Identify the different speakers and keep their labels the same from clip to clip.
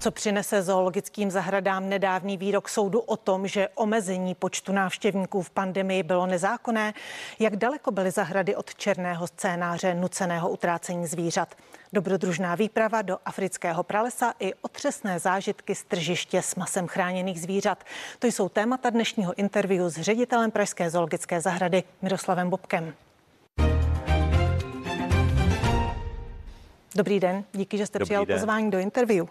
Speaker 1: Co přinese zoologickým zahradám nedávný výrok soudu o tom, že omezení počtu návštěvníků v pandemii bylo nezákonné? Jak daleko byly zahrady od černého scénáře nuceného utrácení zvířat? Dobrodružná výprava do afrického pralesa i otřesné zážitky z tržiště s masem chráněných zvířat. To jsou témata dnešního interview s ředitelem Pražské zoologické zahrady Miroslavem Bobkem. Dobrý den, díky, že jste
Speaker 2: Dobrý
Speaker 1: přijal
Speaker 2: den.
Speaker 1: pozvání do interview.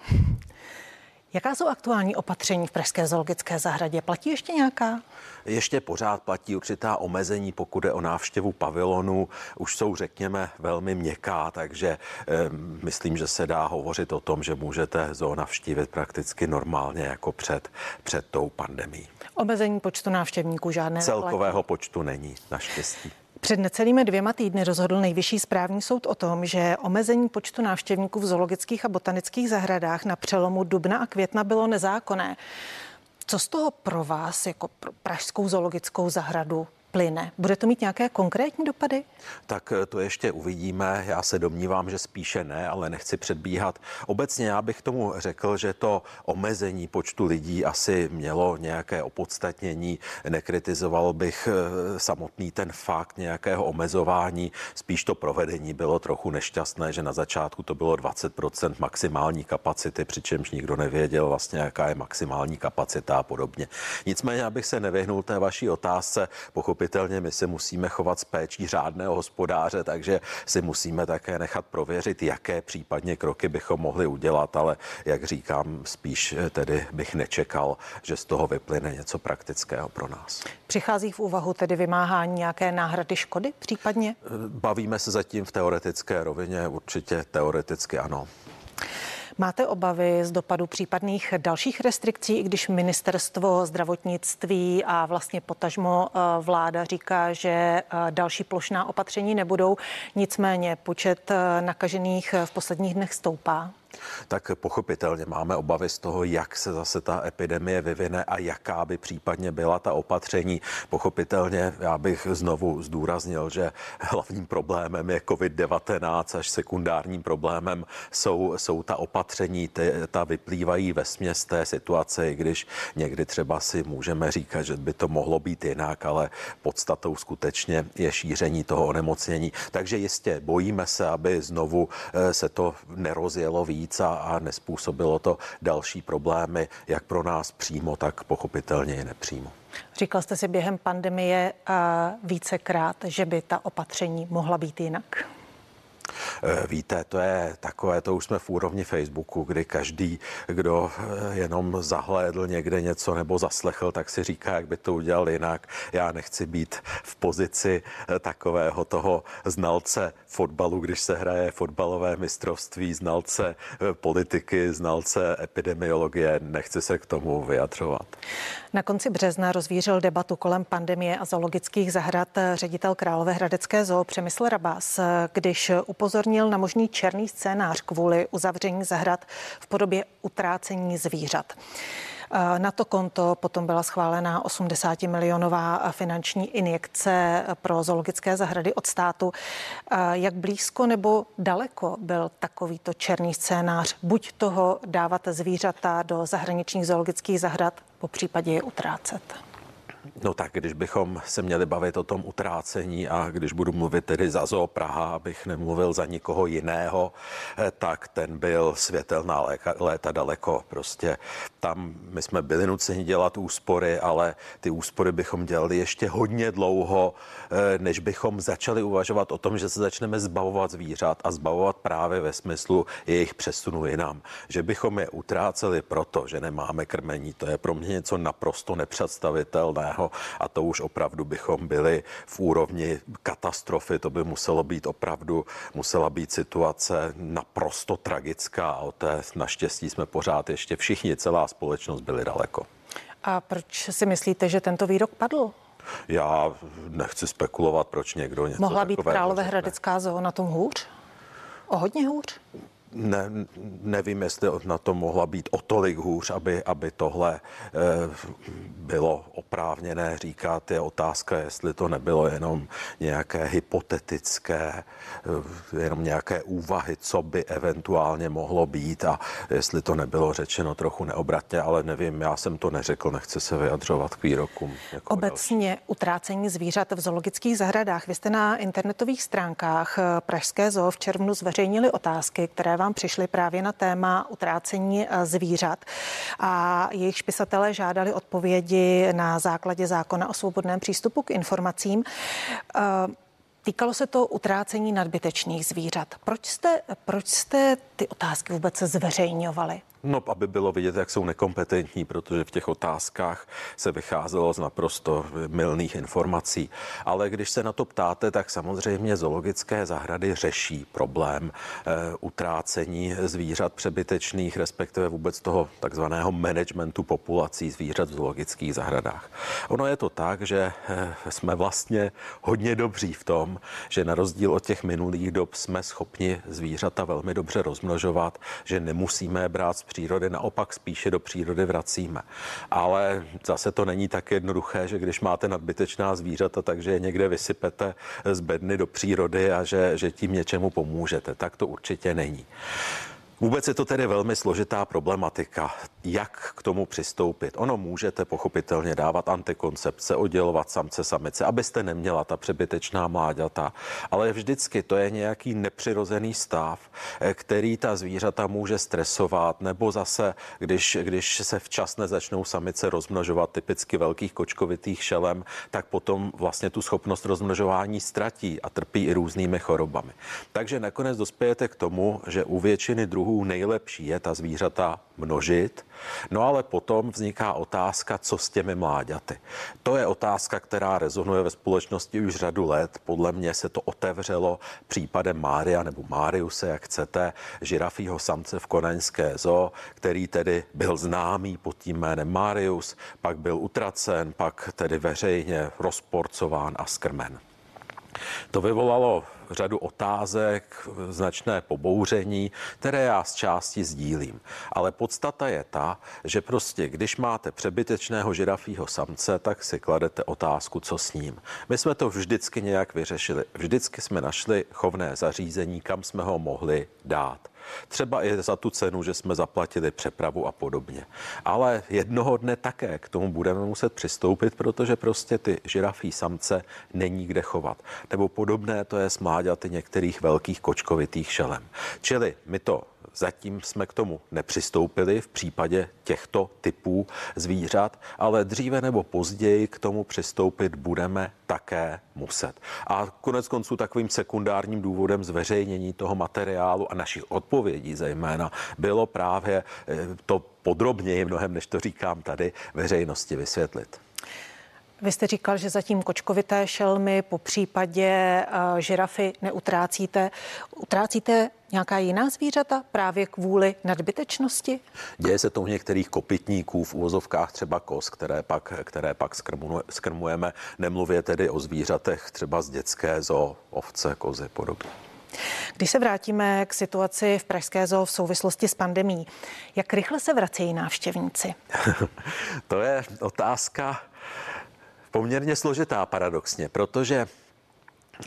Speaker 1: Jaká jsou aktuální opatření v Pražské zoologické zahradě? Platí ještě nějaká?
Speaker 2: Ještě pořád platí určitá omezení, pokud je o návštěvu pavilonu. Už jsou, řekněme, velmi měkká, takže eh, myslím, že se dá hovořit o tom, že můžete zoo navštívit prakticky normálně jako před, před tou pandemí.
Speaker 1: Omezení počtu návštěvníků žádné
Speaker 2: Celkového počtu není, naštěstí.
Speaker 1: Před necelými dvěma týdny rozhodl nejvyšší správní soud o tom, že omezení počtu návštěvníků v zoologických a botanických zahradách na přelomu dubna a května bylo nezákonné. Co z toho pro vás jako pro Pražskou zoologickou zahradu plyne? Bude to mít nějaké konkrétní dopady?
Speaker 2: Tak eh, to ještě uvidíme. Já se domnívám, že spíše ne, ale nechci předbíhat. Obecně já bych tomu řekl, že to omezení počtu lidí asi mělo nějaké opodstatnění. Nekritizoval bych eh, samotný ten fakt nějakého omezování. Spíš to provedení bylo trochu nešťastné, že na začátku to bylo 20% maximální kapacity, přičemž nikdo nevěděl vlastně, jaká je maximální kapacita a podobně. Nicméně, abych se nevyhnul té vaší otázce, pochopitelně my se musíme chovat s péčí řádného hospodáře, takže si musíme také nechat prověřit, jaké případně kroky bychom mohli udělat, ale jak říkám, spíš tedy bych nečekal, že z toho vyplyne něco praktického pro nás.
Speaker 1: Přichází v úvahu tedy vymáhání nějaké náhrady škody případně?
Speaker 2: Bavíme se zatím v teoretické rovině, určitě teoreticky ano.
Speaker 1: Máte obavy z dopadu případných dalších restrikcí, i když ministerstvo zdravotnictví a vlastně potažmo eh, vláda říká, že eh, další plošná opatření nebudou, nicméně počet eh, nakažených v posledních dnech stoupá?
Speaker 2: Tak pochopitelně máme obavy z toho, jak se zase ta epidemie vyvine a jaká by případně byla ta opatření. Pochopitelně já bych znovu zdůraznil, že hlavním problémem je COVID-19 až sekundárním problémem jsou, jsou ta opatření, ty, ta vyplývají ve směs té situace, i když někdy třeba si můžeme říkat, že by to mohlo být jinak, ale podstatou skutečně je šíření toho onemocnění. Takže jistě bojíme se, aby znovu eh, se to nerozjelo víc a, a nespůsobilo to další problémy, jak pro nás přímo, tak pochopitelně i nepřímo.
Speaker 1: Říkal jste si během pandemie vícekrát, že by ta opatření mohla být jinak?
Speaker 2: Eh, víte, to je takové, to už jsme v úrovni Facebooku, kdy každý, kdo eh, jenom zahlédl někde něco nebo zaslechl, tak si říká, jak by to udělal jinak. Já nechci být v pozici eh, takového toho znalce fotbalu, když se hraje fotbalové mistrovství, znalce politiky, znalce epidemiologie. Nechci se k tomu vyjadřovat.
Speaker 1: Na konci března rozvířil debatu kolem pandemie a zoologických zahrad ředitel Královéhradecké zoo Přemysl Rabás, když upozornil na možný černý scénář kvůli uzavření zahrad v podobě utrácení zvířat. Na to konto potom byla schválena 80 milionová finanční injekce pro zoologické zahrady od státu. Jak blízko nebo daleko byl takovýto černý scénář? Buď toho dávat zvířata do zahraničních zoologických zahrad, po případě je utrácet.
Speaker 2: No tak, když bychom se měli bavit o tom utrácení a když budu mluvit tedy za Zoo Praha, abych nemluvil za nikoho jiného, eh, tak ten byl světelná léka, léta daleko. Prostě tam my jsme byli nuceni dělat úspory, ale ty úspory bychom dělali ještě hodně dlouho, eh, než bychom začali uvažovat o tom, že se začneme zbavovat zvířat a zbavovat právě ve smyslu jejich přesunu jinam. Že bychom je utráceli proto, že nemáme krmení, to je pro mě něco naprosto nepředstavitelného a to už opravdu bychom byli v úrovni katastrofy. To by muselo být opravdu, musela být situace naprosto tragická a o té naštěstí jsme pořád ještě všichni, celá společnost byli daleko.
Speaker 1: A proč si myslíte, že tento výrok padl?
Speaker 2: Já nechci spekulovat, proč někdo něco
Speaker 1: Mohla být. Královéhradecká zoo na tom hůř? O hodně hůř?
Speaker 2: Ne, nevím, jestli na to mohla být o tolik hůř, aby, aby tohle eh, bylo oprávněné říkat. Je otázka, jestli to nebylo jenom nějaké hypotetické, eh, jenom nějaké úvahy, co by eventuálně mohlo být a jestli to nebylo řečeno trochu neobratně, ale nevím, já jsem to neřekl, nechci se vyjadřovat k výrokům.
Speaker 1: Jako Obecně další. utrácení zvířat v zoologických zahradách. Vy jste na internetových stránkách Pražské zoo v červnu zveřejnili otázky, které vám přišly právě na téma utrácení eh, zvířat a jejich spisatelé žádali odpovědi na základě zákona o svobodném přístupu k informacím. Eh, týkalo se to utrácení nadbytečných zvířat. Proč jste, proč jste ty otázky vůbec zveřejňovali?
Speaker 2: No, aby bylo vidět, jak jsou nekompetentní, protože v těch otázkách se vycházelo z naprosto milných informací. Ale když se na to ptáte, tak samozřejmě zoologické zahrady řeší problém e, utrácení zvířat přebytečných, respektive vůbec toho takzvaného managementu populací zvířat v zoologických zahradách. Ono je to tak, že e, jsme vlastně hodně dobří v tom, že na rozdíl od těch minulých dob jsme schopni zvířata velmi dobře rozmnožovat, že nemusíme brát přírody, naopak spíše do přírody vracíme. Ale zase to není tak jednoduché, že když máte nadbytečná zvířata, takže je někde vysypete z bedny do přírody a že, že tím něčemu pomůžete. Tak to určitě není. Vůbec je to tedy velmi složitá problematika, jak k tomu přistoupit. Ono můžete pochopitelně dávat antikoncepce, oddělovat samce samice, abyste neměla ta přebytečná mláďata, ale vždycky to je nějaký nepřirozený stav, eh, který ta zvířata může stresovat, nebo zase, když, když se včas nezačnou samice rozmnožovat, typicky velkých kočkovitých šelem, tak potom vlastně tu schopnost rozmnožování ztratí a trpí i různými chorobami. Takže nakonec dospějete k tomu, že u většiny druhů druhů nejlepší je ta zvířata množit. No ale potom vzniká otázka, co s těmi mláďaty. To je otázka, která rezonuje ve společnosti už řadu let. Podle mě se to otevřelo případem Mária nebo Máriuse, jak chcete, žirafího samce v Konaňské zoo, který tedy byl známý pod tím jménem Marius, pak byl utracen, pak tedy veřejně rozporcován a skrmen. To vyvolalo řadu otázek, značné pobouření, které já z části sdílím. Ale podstata je ta, že prostě, když máte přebytečného žirafího samce, tak si kladete otázku, co s ním. My jsme to vždycky nějak vyřešili. Vždycky jsme našli chovné zařízení, kam jsme ho mohli dát. Třeba i za tu cenu, že jsme zaplatili přepravu a podobně. Ale jednoho dne také k tomu budeme muset přistoupit, protože prostě ty žirafí samce není kde chovat. Nebo podobné to je s mláďaty některých velkých kočkovitých šelem. Čili my to Zatím jsme k tomu nepřistoupili v případě těchto typů zvířat, ale dříve nebo později k tomu přistoupit budeme také muset. A konec konců takovým sekundárním důvodem zveřejnění toho materiálu a našich odpovědí zejména bylo právě eh, to podrobněji mnohem, než to říkám tady, veřejnosti vysvětlit.
Speaker 1: Vy jste říkal, že zatím kočkovité šelmy, po případě uh, žirafy neutrácíte. Utrácíte nějaká jiná zvířata právě kvůli nadbytečnosti?
Speaker 2: Děje se to u některých kopytníků v úvozovkách třeba kos, které pak, které pak skrmujeme. Nemluvě tedy o zvířatech třeba z dětské zoo, ovce, kozy podobně.
Speaker 1: Když se vrátíme k situaci v Pražské zoo v souvislosti s pandemí, jak rychle se vracejí návštěvníci?
Speaker 2: to je otázka poměrně složitá paradoxně, protože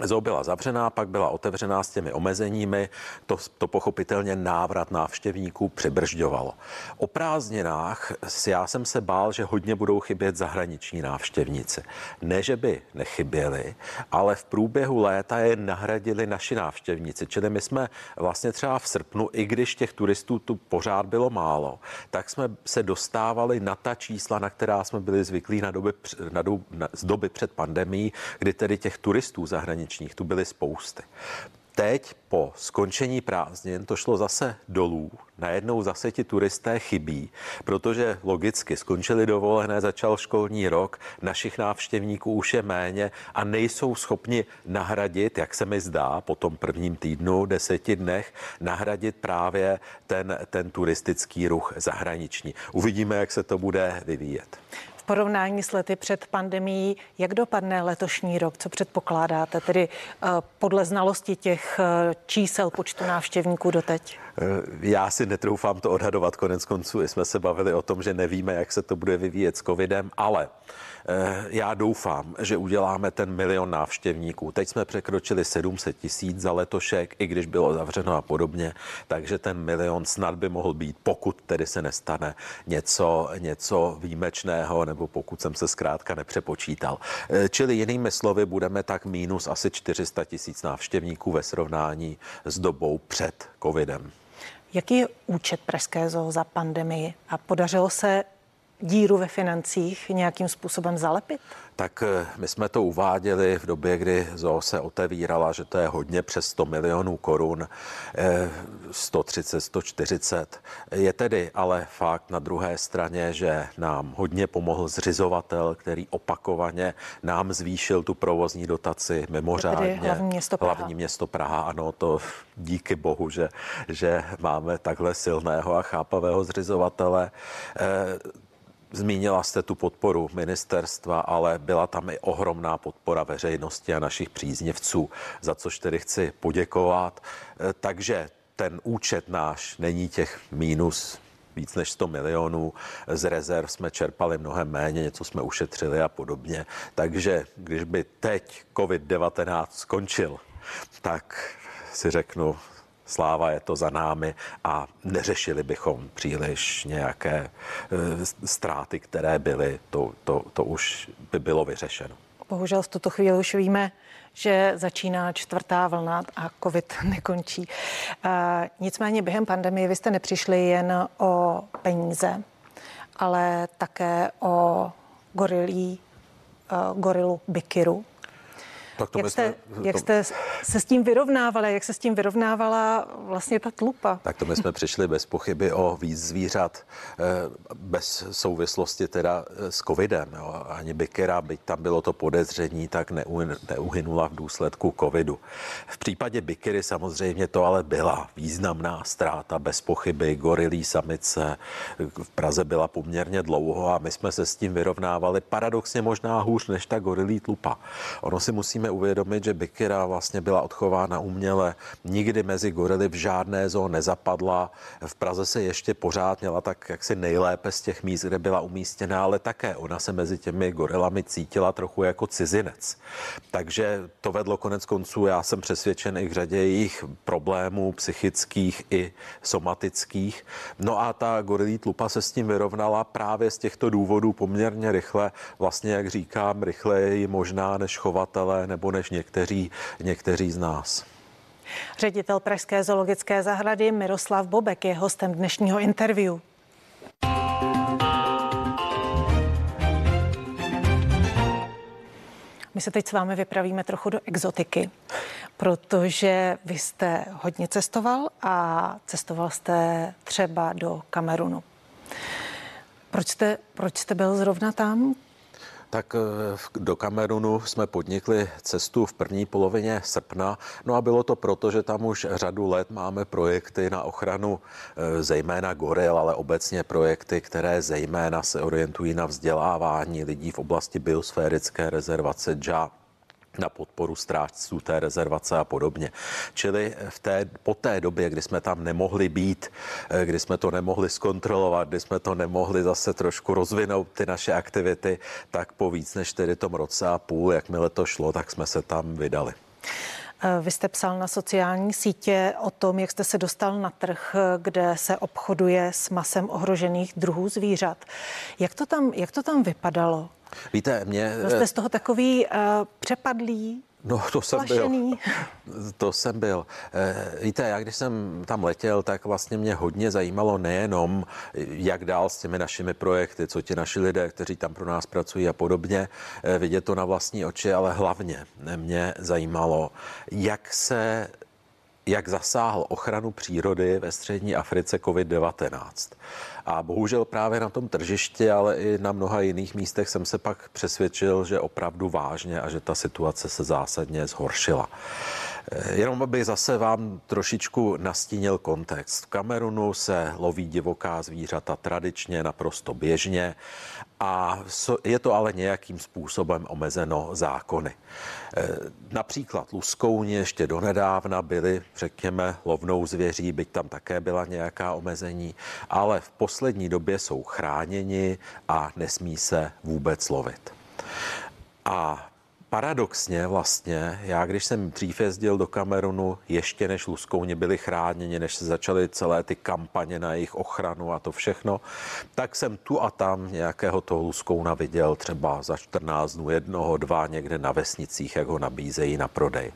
Speaker 2: Zoo byla zavřená, pak byla otevřená s těmi omezeními, to, to pochopitelně návrat návštěvníků přibržďovalo. O prázdninách já jsem se bál, že hodně budou chybět zahraniční návštěvníci. Ne, že by nechyběli, ale v průběhu léta je nahradili naši návštěvníci. Čili my jsme vlastně třeba v srpnu, i když těch turistů tu pořád bylo málo, tak jsme se dostávali na ta čísla, na která jsme byli zvyklí na doby, na doby, na, z doby před pandemí, kdy tedy těch turistů zahraničních zahraničních tu byly spousty. Teď po skončení prázdnin to šlo zase dolů. Najednou zase ti turisté chybí, protože logicky skončili dovolené, začal školní rok, našich návštěvníků už je méně a nejsou schopni nahradit, jak se mi zdá, po tom prvním týdnu, deseti dnech, nahradit právě ten, ten turistický ruch zahraniční. Uvidíme, jak se to bude vyvíjet
Speaker 1: porovnání s lety před pandemí, jak dopadne letošní rok? Co předpokládáte tedy eh, podle znalosti těch eh, čísel počtu návštěvníků doteď?
Speaker 2: Já si netroufám to odhadovat. Konec konců jsme se bavili o tom, že nevíme, jak se to bude vyvíjet s covidem, ale Eh, já doufám, že uděláme ten milion návštěvníků. Teď jsme překročili 700 tisíc za letošek, i když bylo zavřeno a podobně, takže ten milion snad by mohl být, pokud tedy se nestane něco, něco výjimečného, nebo pokud jsem se zkrátka nepřepočítal. Eh, čili jinými slovy, budeme tak mínus asi 400 tisíc návštěvníků ve srovnání s dobou před covidem.
Speaker 1: Jaký je účet Pražské zoo za pandemii? A podařilo se díru ve financích nějakým způsobem zalepit?
Speaker 2: Tak eh, my jsme to uváděli v době, kdy ZO se otevírala, že to je hodně přes 100 milionů korun, 130, eh, 140. Je tedy ale fakt na druhé straně, že nám hodně pomohl zřizovatel, který opakovaně nám zvýšil tu provozní dotaci mimořádně.
Speaker 1: Hlavní město Praha.
Speaker 2: Hlavní město Praha, ano, to díky bohu, že, že máme takhle silného a chápavého zřizovatele. Zmínila jste tu podporu ministerstva, ale byla tam i ohromná podpora veřejnosti a našich příznivců, za což tedy chci poděkovat. E, takže ten účet náš není těch mínus víc než 100 milionů. Z rezerv jsme čerpali mnohem méně, něco jsme ušetřili a podobně. Takže když by teď COVID-19 skončil, tak si řeknu, sláva je to za námi a neřešili bychom příliš nějaké e, ztráty, které byly, to, to, to už by bylo vyřešeno.
Speaker 1: Bohužel v tuto chvíli už víme, že začíná čtvrtá vlna a covid nekončí. E, nicméně během pandemie vy jste nepřišli jen o peníze, ale také o gorilí, e, gorilu Bikiru, tak to jak, jste, jsme, jak to... jste se s tím vyrovnávali, jak se s tím vyrovnávala vlastně ta tlupa?
Speaker 2: Tak to my jsme přišli bez pochyby o víc zvířat, eh, bez souvislosti teda eh, s covidem. Jo. Ani Bikera, byť tam bylo to podezření, tak neuhynula v důsledku covidu. V případě Bikery samozřejmě to ale byla významná ztráta, bez pochyby. Gorilí samice v Praze byla poměrně dlouho a my jsme se s tím vyrovnávali paradoxně možná hůř než ta gorilí tlupa. Ono si musíme uvědomit, že Bikira vlastně byla odchována uměle, nikdy mezi gorily v žádné zóně nezapadla. V Praze se ještě pořád měla tak jaksi nejlépe z těch míst, kde byla umístěna, ale také ona se mezi těmi gorilami cítila trochu jako cizinec. Takže to vedlo konec konců, já jsem přesvědčen i k řadě jejich problémů psychických i somatických. No a ta gorilí tlupa se s tím vyrovnala právě z těchto důvodů poměrně rychle. Vlastně, jak říkám, rychleji možná než chovatelé nebo nebo než někteří, někteří z nás.
Speaker 1: Ředitel Pražské zoologické zahrady Miroslav Bobek je hostem dnešního interview. My se teď s vámi vypravíme trochu do exotiky, protože vy jste hodně cestoval a cestoval jste třeba do Kamerunu. Proč jste, proč jste byl zrovna tam?
Speaker 2: Tak eh, do Kamerunu jsme podnikli cestu v první polovině srpna. No a bylo to proto, že tam už řadu let máme projekty na ochranu eh, zejména goril, ale obecně projekty, které zejména se orientují na vzdělávání lidí v oblasti biosférické rezervace JA na podporu strážců té rezervace a podobně. Čili v té, po té době, kdy jsme tam nemohli být, eh, kdy jsme to nemohli zkontrolovat, kdy jsme to nemohli zase trošku rozvinout ty naše aktivity, tak po víc než tedy tom roce a půl, jakmile to šlo, tak jsme se tam vydali.
Speaker 1: Eh, vy jste psal na sociální sítě o tom, jak jste se dostal na trh, kde se obchoduje s masem ohrožených druhů zvířat. Jak to tam, jak to tam vypadalo?
Speaker 2: Víte, mě...
Speaker 1: Byl jste z toho takový uh, přepadlý,
Speaker 2: No, to jsem Plašený. byl. To jsem byl. Eh, víte, já když jsem tam letěl, tak vlastně mě hodně zajímalo nejenom, jak dál s těmi našimi projekty, co ti naši lidé, kteří tam pro nás pracují a podobně, eh, vidět to na vlastní oči, ale hlavně mě zajímalo, jak se jak zasáhl ochranu přírody ve střední Africe COVID-19. A bohužel právě na tom tržišti, ale i na mnoha jiných místech jsem se pak přesvědčil, že opravdu vážně a že ta situace se zásadně zhoršila. Jenom bych zase vám trošičku nastínil kontext. V Kamerunu se loví divoká zvířata tradičně, naprosto běžně a je to ale nějakým způsobem omezeno zákony. E, například luskouni ještě donedávna byli, řekněme, lovnou zvěří, byť tam také byla nějaká omezení, ale v poslední době jsou chráněni a nesmí se vůbec lovit. A paradoxně vlastně, já když jsem dřív jezdil do Kamerunu, ještě než Luskouni byli chráněni, než se začaly celé ty kampaně na jejich ochranu a to všechno, tak jsem tu a tam nějakého toho Luskouna viděl třeba za 14 dnů jednoho, dva někde na vesnicích, jak ho nabízejí na prodej.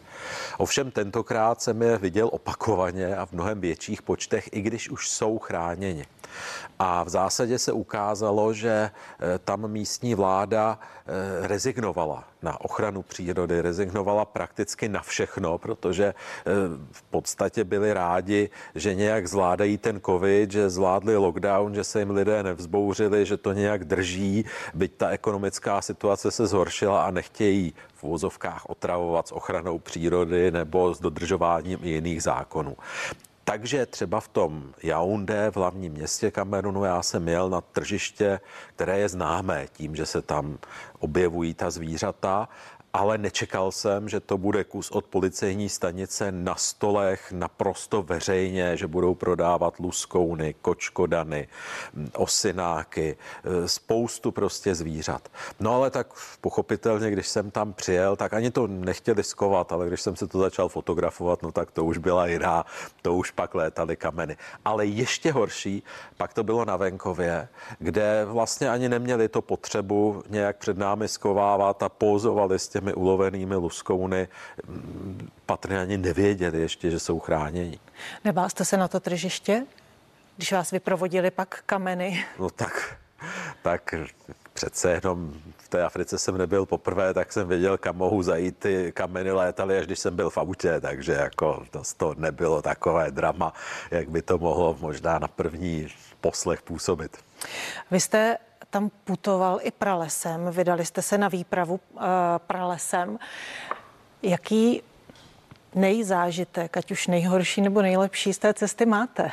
Speaker 2: Ovšem tentokrát jsem je viděl opakovaně a v mnohem větších počtech, i když už jsou chráněni. A v zásadě se ukázalo, že eh, tam místní vláda eh, rezignovala na ochranu přírody, rezignovala prakticky na všechno, protože eh, v podstatě byli rádi, že nějak zvládají ten covid, že zvládli lockdown, že se jim lidé nevzbouřili, že to nějak drží, byť ta ekonomická situace se zhoršila a nechtějí v vozovkách otravovat s ochranou přírody nebo s dodržováním jiných zákonů. Takže třeba v tom Yaoundé, v hlavním městě Kamerunu, já jsem jel na tržiště, které je známé tím, že se tam objevují ta zvířata ale nečekal jsem, že to bude kus od policejní stanice na stolech naprosto veřejně, že budou prodávat luskouny, kočkodany, osináky, e, spoustu prostě zvířat. No ale tak pochopitelně, když jsem tam přijel, tak ani to nechtěli skovat, ale když jsem se to začal fotografovat, no tak to už byla jiná, to už pak létaly kameny. Ale ještě horší, pak to bylo na venkově, kde vlastně ani neměli to potřebu nějak před námi skovávat a pózovali s těmi těmi ulovenými luskouny patrně ani nevěděli ještě, že jsou chráněni.
Speaker 1: Nebál jste se na to tržiště, když vás vyprovodili pak kameny?
Speaker 2: No tak, tak přece jenom v té Africe jsem nebyl poprvé, tak jsem věděl, kam mohu zajít. Ty kameny létaly, až když jsem byl v autě, takže jako to, to nebylo takové drama, jak by to mohlo možná na první poslech působit.
Speaker 1: Vy jste tam putoval i pralesem, vydali jste se na výpravu uh, pralesem. Jaký nejzážitek, ať už nejhorší nebo nejlepší z té cesty máte?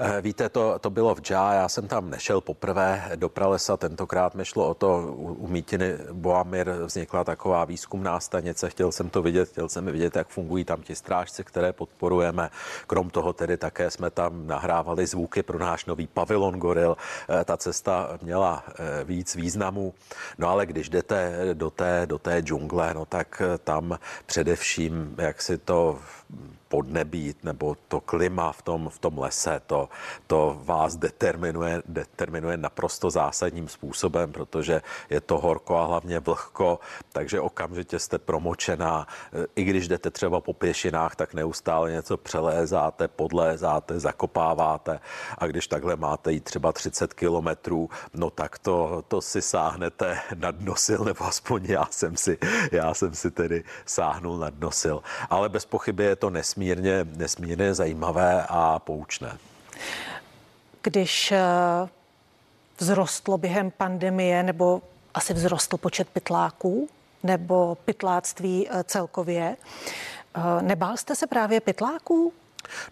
Speaker 2: Eh, víte, to, to bylo v Džá, já jsem tam nešel poprvé do pralesa, tentokrát mi šlo o to, u Mítiny Boamir vznikla taková výzkumná stanice, chtěl jsem to vidět, chtěl jsem vidět, jak fungují tam ti strážci, které podporujeme. Krom toho tedy také jsme tam nahrávali zvuky pro náš nový pavilon Goril. Eh, ta cesta měla eh, víc významů. No ale když jdete do té, do té džungle, no tak tam především, jak si to podnebí nebo to klima v tom, v tom lese, to, to vás determinuje, determinuje naprosto zásadním způsobem, protože je to horko a hlavně vlhko, takže okamžitě jste promočená. I když jdete třeba po pěšinách, tak neustále něco přelézáte, podlézáte, zakopáváte a když takhle máte jít třeba 30 kilometrů, no tak to, to si sáhnete na dnosil, nebo aspoň já jsem si, já jsem si tedy sáhnul na dnosil. Ale bez pochyby je to nesmírně nesmírně, nesmírně zajímavé a poučné.
Speaker 1: Když eh, vzrostlo během pandemie, nebo asi vzrostl počet pytláků, nebo pytláctví eh, celkově, eh, nebál jste se právě pytláků?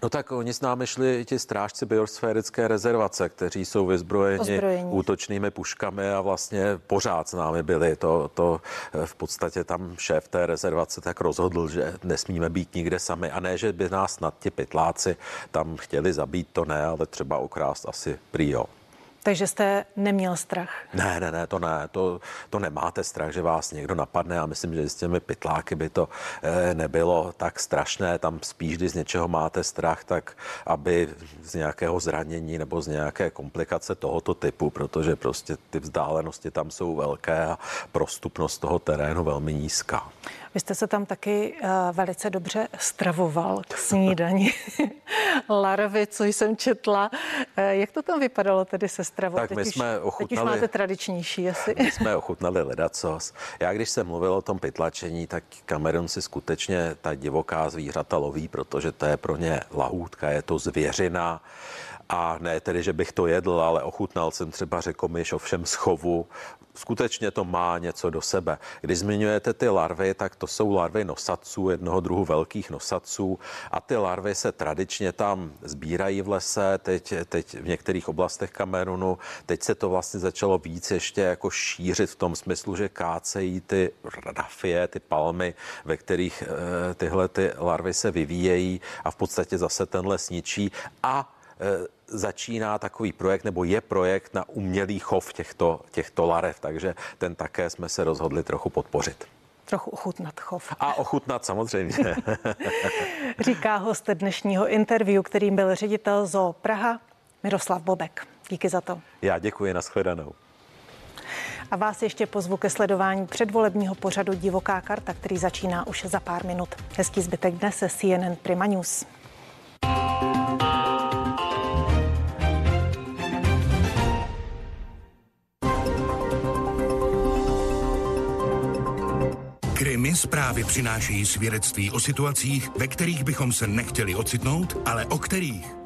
Speaker 2: No tak oni s námi šli ti strážci biosférické rezervace, kteří jsou vyzbrojeni Ozbrojení. útočnými puškami a vlastně pořád s námi byli. To, to eh, v podstatě tam šéf té rezervace tak rozhodl, že nesmíme být nikde sami a ne, že by nás nad ti pytláci tam chtěli zabít, to ne, ale třeba ukrást asi prý
Speaker 1: takže jste neměl strach?
Speaker 2: Ne, ne, ne, to ne, to, to nemáte strach, že vás někdo napadne a myslím, že s těmi pytláky by to eh, nebylo tak strašné. Tam spíš, když z něčeho máte strach, tak aby z nějakého zranění nebo z nějaké komplikace tohoto typu, protože prostě ty vzdálenosti tam jsou velké a prostupnost toho terénu velmi nízká.
Speaker 1: Vy jste se tam taky uh, velice dobře stravoval k snídani. Larvy, co jsem četla. Uh, jak to tam vypadalo tedy se stravou?
Speaker 2: Tak my teď jsme
Speaker 1: už,
Speaker 2: ochutnali,
Speaker 1: teď už máte tradičnější asi.
Speaker 2: My jsme ochutnali ledacos. Já když jsem mluvil o tom pytlačení, tak Kamerun si skutečně ta divoká zvířata loví, protože to je pro ně lahůdka, je to zvěřina A ne tedy, že bych to jedl, ale ochutnal jsem třeba řekomyš ovšem schovu. Skutečně to má něco do sebe. Když zmiňujete ty larvy, tak to jsou larvy nosaců, jednoho druhu velkých nosaců. A ty larvy se tradičně tam sbírají v lese, teď, teď v některých oblastech Kamerunu. Teď se to vlastně začalo víc ještě jako šířit v tom smyslu, že kácejí ty rafie, ty palmy, ve kterých e, tyhle ty larvy se vyvíjejí a v podstatě zase ten les ničí. A začíná takový projekt, nebo je projekt na umělý chov těchto, těchto larev, takže ten také jsme se rozhodli trochu podpořit.
Speaker 1: Trochu ochutnat chov.
Speaker 2: A ochutnat samozřejmě.
Speaker 1: Říká host dnešního interview, kterým byl ředitel Zoo Praha Miroslav Bobek. Díky za to.
Speaker 2: Já děkuji, nashledanou.
Speaker 1: A vás ještě pozvu ke sledování předvolebního pořadu Divoká karta, který začíná už za pár minut. Hezký zbytek dne se CNN Prima News.
Speaker 3: Krimi zprávy přinášejí svědectví o situacích, ve kterých bychom se nechtěli ocitnout, ale o kterých